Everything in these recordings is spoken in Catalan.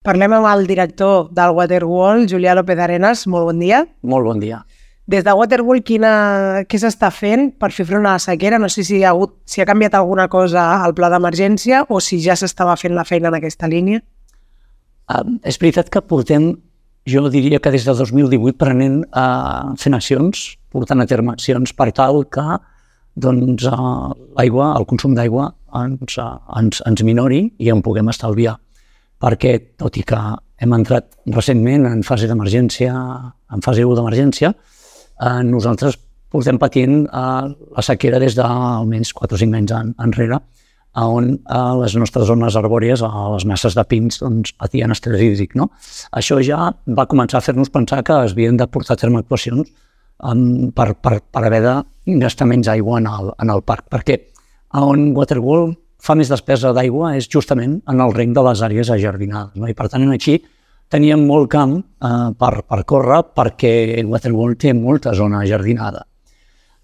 Parlem amb el director del Waterwall, Julià López Arenas. Molt bon dia. Molt bon dia. Des de Waterwall, quina, què s'està fent per fer front a la sequera? No sé si ha, hagut, si ha canviat alguna cosa al pla d'emergència o si ja s'estava fent la feina en aquesta línia. Uh, és veritat que portem, jo diria que des de 2018 prenent uh, fent accions, portant a terme accions per tal que doncs, uh, l'aigua, el consum d'aigua ens, uh, ens, ens minori i en puguem estalviar perquè, tot i que hem entrat recentment en fase d'emergència, en fase 1 d'emergència, eh, nosaltres portem patint eh, la sequera des d'almenys 4 o 5 anys en, enrere, on eh, les nostres zones arbòries, a les masses de pins, doncs, patien estrès hídric. No? Això ja va començar a fer-nos pensar que es havien de portar a terme actuacions um, per, per, per haver de gastar menys aigua en el, en el parc, perquè on Waterwall fa més despesa d'aigua és justament en el reng de les àrees ajardinades. No? I per tant, aquí teníem molt camp eh, per, per córrer perquè Waterworld té molta zona ajardinada.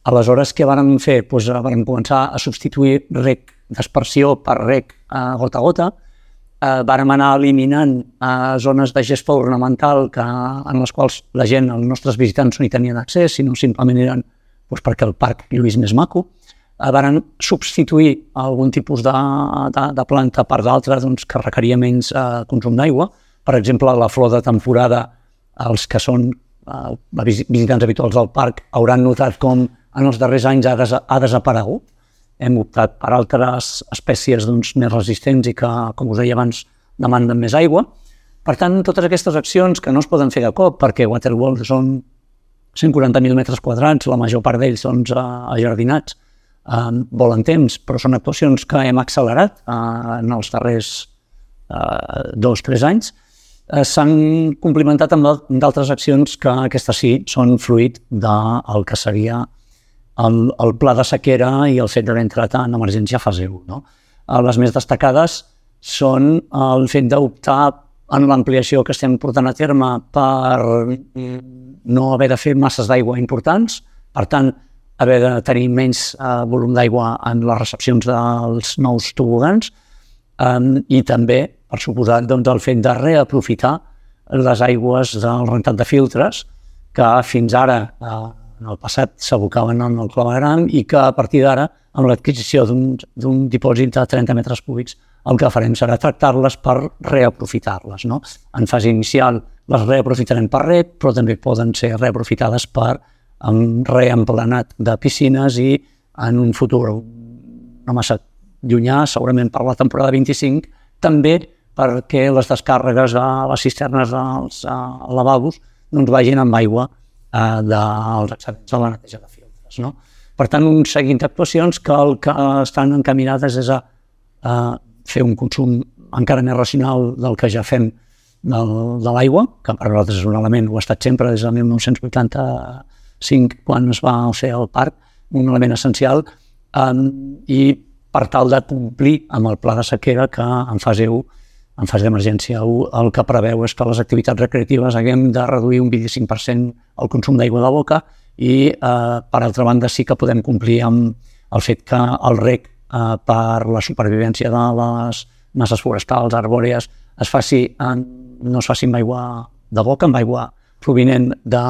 Aleshores, què vàrem fer? Pues, doncs, vàrem començar a substituir rec d'aspersió per rec eh, gota a gota, eh, vàrem anar eliminant eh, zones de gespa ornamental que, en les quals la gent, els nostres visitants, no hi tenien accés, sinó simplement eren pues, doncs, perquè el parc lluís més maco. Eh, van substituir algun tipus de, de, de planta per d'altra doncs, que requeria menys eh, consum d'aigua. Per exemple, la flor de temporada, els que són eh, visitants habituals del parc hauran notat com en els darrers anys ha, des, ha desaparegut. Hem optat per altres espècies doncs, més resistents i que, com us deia abans, demanden més aigua. Per tant, totes aquestes accions que no es poden fer de cop, perquè Waterworld són 140.000 metres quadrats, la major part d'ells són doncs, ajardinats, eh, volen temps, però són actuacions que hem accelerat eh, en els darrers eh, dos o tres anys, eh, s'han complementat amb d'altres accions que aquestes sí són fruit del que seria el, el pla de sequera i el fet d'haver entrat en emergència fase 1. No? Eh, les més destacades són el fet d'optar en l'ampliació que estem portant a terme per no haver de fer masses d'aigua importants, per tant, haver de tenir menys eh, volum d'aigua en les recepcions dels nous tobogans um, i també, per suposat, doncs, el fet de reaprofitar les aigües del rentat de filtres que fins ara, eh, en el passat, s'abocaven en el clavegram i que a partir d'ara, amb l'adquisició d'un dipòsit de 30 metres cúbics, el que farem serà tractar-les per reaprofitar-les. No? En fase inicial les reaprofitarem per rec, però també poden ser reaprofitades per amb reemplenat de piscines i en un futur no massa llunyà, segurament per la temporada 25, també perquè les descàrregues a les cisternes dels lavabos doncs vagin amb aigua eh, dels excedents de la neteja de filtres. No? Per tant, un seguit d'actuacions que el que estan encaminades és a, a fer un consum encara més racional del que ja fem de, de l'aigua, que per nosaltres és un element, ho ha estat sempre des del 1980 5 quan es va fer el parc, un element essencial, um, i per tal de complir amb el pla de sequera que en fase 1 en fase d'emergència 1, el que preveu és que les activitats recreatives haguem de reduir un 25% el consum d'aigua de boca i, eh, per altra banda, sí que podem complir amb el fet que el rec eh, per la supervivència de les masses forestals, arbòrees, es faci en, no es faci amb aigua de boca, amb aigua provinent de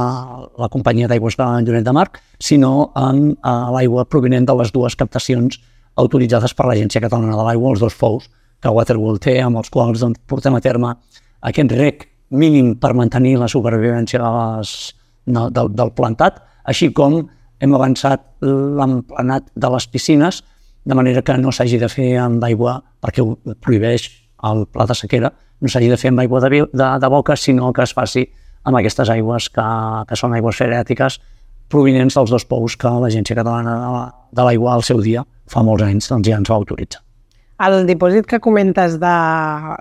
la companyia d'aigües de Lloret de Mar, sinó en eh, l'aigua provinent de les dues captacions autoritzades per l'Agència Catalana de l'Aigua, els dos fous que Waterworld té, amb els quals doncs, portem a terme aquest rec mínim per mantenir la supervivència de les, no, del, del plantat, així com hem avançat l'emplenat de les piscines, de manera que no s'hagi de fer amb aigua, perquè ho prohibeix el pla de sequera, no s'hagi de fer amb aigua de, de, de boca, sinó que es faci amb aquestes aigües que, que són aigües freàtiques provinents dels dos pous que l'Agència Catalana de l'Aigua al seu dia, fa molts anys, doncs ja ens va autoritzar. El dipòsit que comentes de,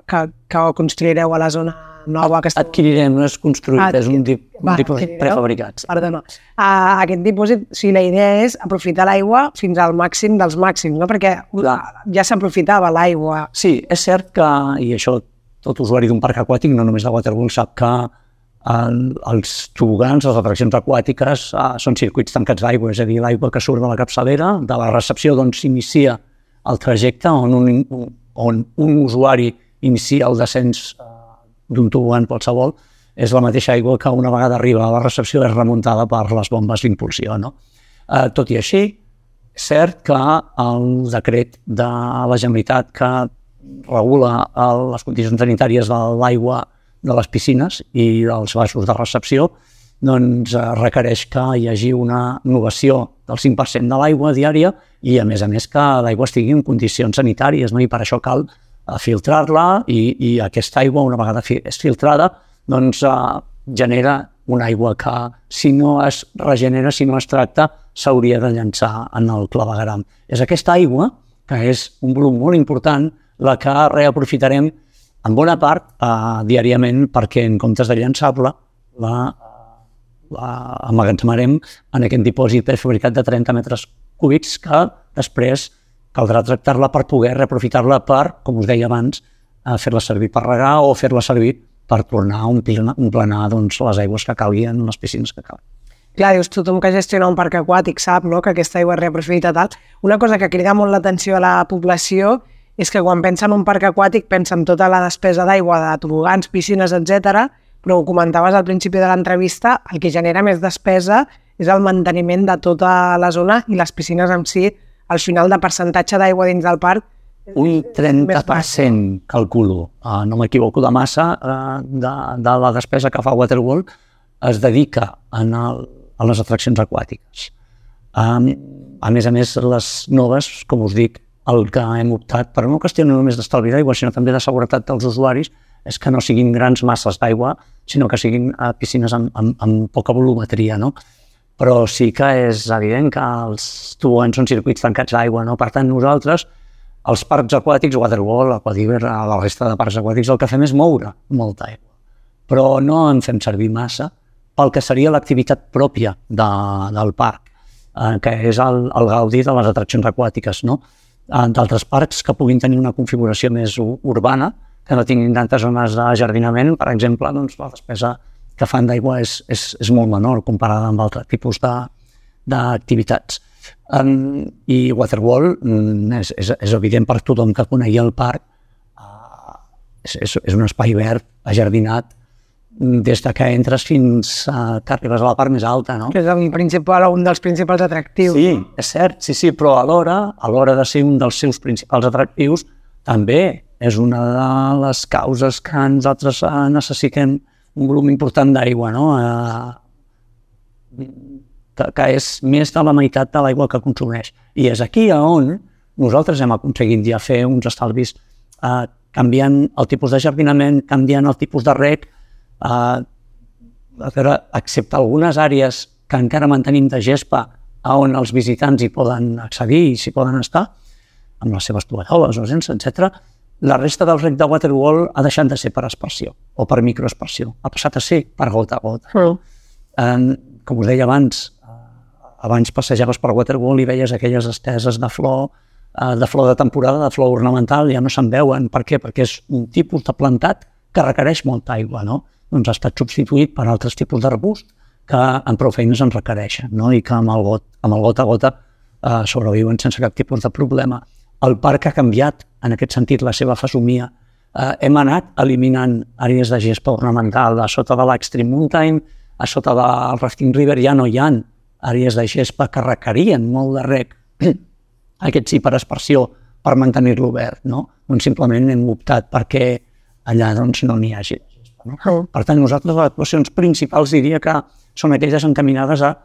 que, que construireu a la zona nova que està... Adquirirem, no és construït, ah, és un, dip, un va, dipòsit prefabricat. Perdona. Uh, aquest dipòsit, o sigui, la idea és aprofitar l'aigua fins al màxim dels màxims, no? perquè Clar. ja s'aprofitava l'aigua. Sí, és cert que, i això tot usuari d'un parc aquàtic, no només de Waterbull, sap que els tobogans, les atraccions aquàtiques, eh, són circuits tancats d'aigua, és a dir, l'aigua que surt de la capçalera, de la recepció d'on s'inicia el trajecte, on un, on un usuari inicia el descens eh, d'un tobogan qualsevol, és la mateixa aigua que una vegada arriba a la recepció és remuntada per les bombes d'impulsió. No? Eh, tot i així, cert que el decret de la Generalitat que regula les condicions sanitàries de l'aigua de les piscines i dels baixos de recepció doncs eh, requereix que hi hagi una innovació del 5% de l'aigua diària i, a més a més, que l'aigua estigui en condicions sanitàries, no? i per això cal eh, filtrar-la i, i aquesta aigua, una vegada és filtrada, doncs eh, genera una aigua que, si no es regenera, si no es tracta, s'hauria de llançar en el clavegaram. És aquesta aigua, que és un volum molt important, la que reaprofitarem en bona part eh, diàriament perquè en comptes de llançar-la la emmagatzemarem en aquest dipòsit prefabricat de 30 metres cúbics que després caldrà tractar-la per poder reaprofitar-la per, com us deia abans, fer-la servir per regar o fer-la servir per tornar a omplenar doncs, les aigües que calguin les piscines que calguin. Clar, dius, tothom que gestiona un parc aquàtic sap no, que aquesta aigua es reaprofita tal. Una cosa que crida molt l'atenció a la població és que quan pensa en un parc aquàtic pensa en tota la despesa d'aigua de tobogans, piscines, etc però ho comentaves al principi de l'entrevista, el que genera més despesa és el manteniment de tota la zona i les piscines en si, al final de percentatge d'aigua dins del parc, un 30% calculo, uh, no m'equivoco de massa, uh, de, de la despesa que fa Waterworld es dedica en el, a les atraccions aquàtiques. Um, a més a més, les noves, com us dic, el que hem optat per una qüestió no només d'estalvi d'aigua, sinó també de seguretat dels usuaris, és que no siguin grans masses d'aigua, sinó que siguin uh, piscines amb, amb, amb poca volumetria, no? Però sí que és evident que els tobogans són circuits tancats d'aigua, no? Per tant, nosaltres, els parcs aquàtics, Waterwall, Aquadiver, la resta de parcs aquàtics, el que fem és moure molta aigua. Però no en fem servir massa pel que seria l'activitat pròpia de, del parc, eh, que és el, el gaudi de les atraccions aquàtiques, no? D'altres parcs que puguin tenir una configuració més urbana, que no tinguin tantes zones de jardinament, per exemple, doncs la despesa que fan d'aigua és, és, és molt menor comparada amb altres tipus d'activitats. Um, I Waterwall mm, és, és, és evident per tothom que conegui el parc, uh, és, és, és un espai verd, ajardinat, des de que entres fins a, que arribes a la part més alta, no? Que és el principal, un dels principals atractius. Sí, és cert, sí, sí, però alhora, a l'hora de ser un dels seus principals atractius, també és una de les causes que nosaltres eh, necessitem un volum important d'aigua, no? Eh, que, que és més de la meitat de l'aigua que consumeix. I és aquí on nosaltres hem aconseguit ja fer uns estalvis eh, canviant el tipus de jardinament, canviant el tipus de rec, eh, a veure, excepte algunes àrees que encara mantenim de gespa on els visitants hi poden accedir i s'hi poden estar, amb les seves tovalloles o sense, etc la resta del rec de Waterwall ha deixat de ser per aspersió o per microaspersió, ha passat a ser per gota a gota. Mm. Eh, com us deia abans, eh, abans passejaves per Waterwall i veies aquelles esteses de flor, eh, de flor de temporada, de flor ornamental, ja no se'n veuen. Per què? Perquè és un tipus de plantat que requereix molta aigua, no? Doncs ha estat substituït per altres tipus d'arbust que en prou feines en requereixen, no? I que amb el got, amb el gota a gota eh, sobreviuen sense cap tipus de problema. El parc ha canviat en aquest sentit la seva fesomia. Eh, hem anat eliminant àrees de gespa ornamental a sota de l'Extreme Mountain, a sota del Rafting River ja no hi ha àrees de gespa que requerien molt de rec, aquest sí per aspersió, per mantenir-lo obert, no? Doncs simplement hem optat perquè allà doncs, no n'hi hagi. No? Per tant, nosaltres les actuacions principals diria que són aquelles encaminades a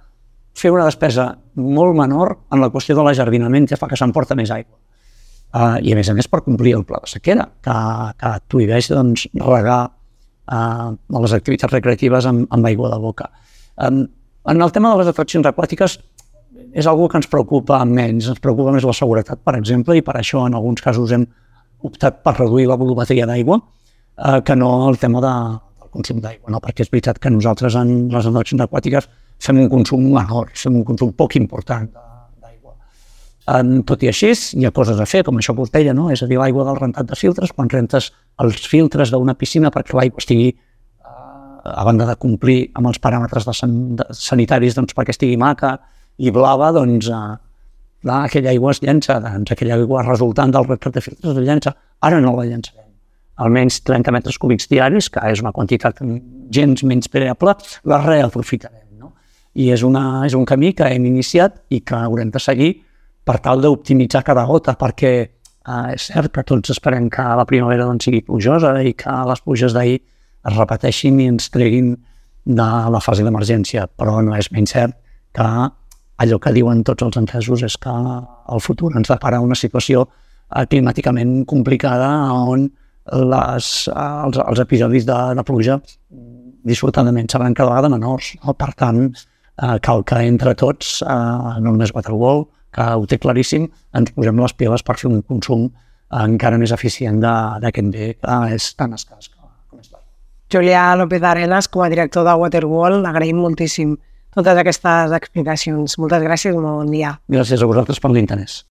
fer una despesa molt menor en la qüestió de l'ajardinament que fa que s'emporta més aigua uh, i a més a més per complir el pla de sequera, que, que prohibeix doncs, regar uh, les activitats recreatives amb, amb aigua de boca. Um, en el tema de les atraccions aquàtiques és algo que ens preocupa menys, ens preocupa més la seguretat, per exemple, i per això en alguns casos hem optat per reduir la volumetria d'aigua uh, que no el tema de, del consum d'aigua, no? perquè és veritat que nosaltres en les atraccions aquàtiques fem un consum menor, fem un consum poc important Um, tot i així, hi ha coses a fer, com això que us deia, no? és a dir, l'aigua del rentat de filtres, quan rentes els filtres d'una piscina perquè l'aigua estigui, uh, a banda de complir amb els paràmetres de, san de sanitaris, doncs perquè estigui maca i blava, doncs uh, clar, aquella aigua es llença, doncs aquella aigua resultant del rentat de filtres es llença. Ara no la llençarem. Almenys 30 metres cúbics diaris, que és una quantitat gens menys preable, la reaprofitarem. No? I és, una, és un camí que hem iniciat i que haurem de seguir per tal d'optimitzar cada gota, perquè eh, és cert que tots esperem que la primavera doncs, sigui plujosa i que les pluges d'ahir es repeteixin i ens treguin de la fase d'emergència, però no és menys cert que allò que diuen tots els entesos és que el futur ens depara una situació eh, climàticament complicada on les, els, els episodis de, de pluja dissortadament seran cada vegada menors. No? Per tant, eh, cal que entre tots, eh, no només Waterworld, que ho té claríssim, ens posem les piles per fer un consum encara més eficient d'aquest bé que és tan escàs com és. Julià López Arenas, com a director de Waterworld, agraïm moltíssim totes aquestes explicacions. Moltes gràcies i bon dia. Gràcies a vosaltres per l'interès.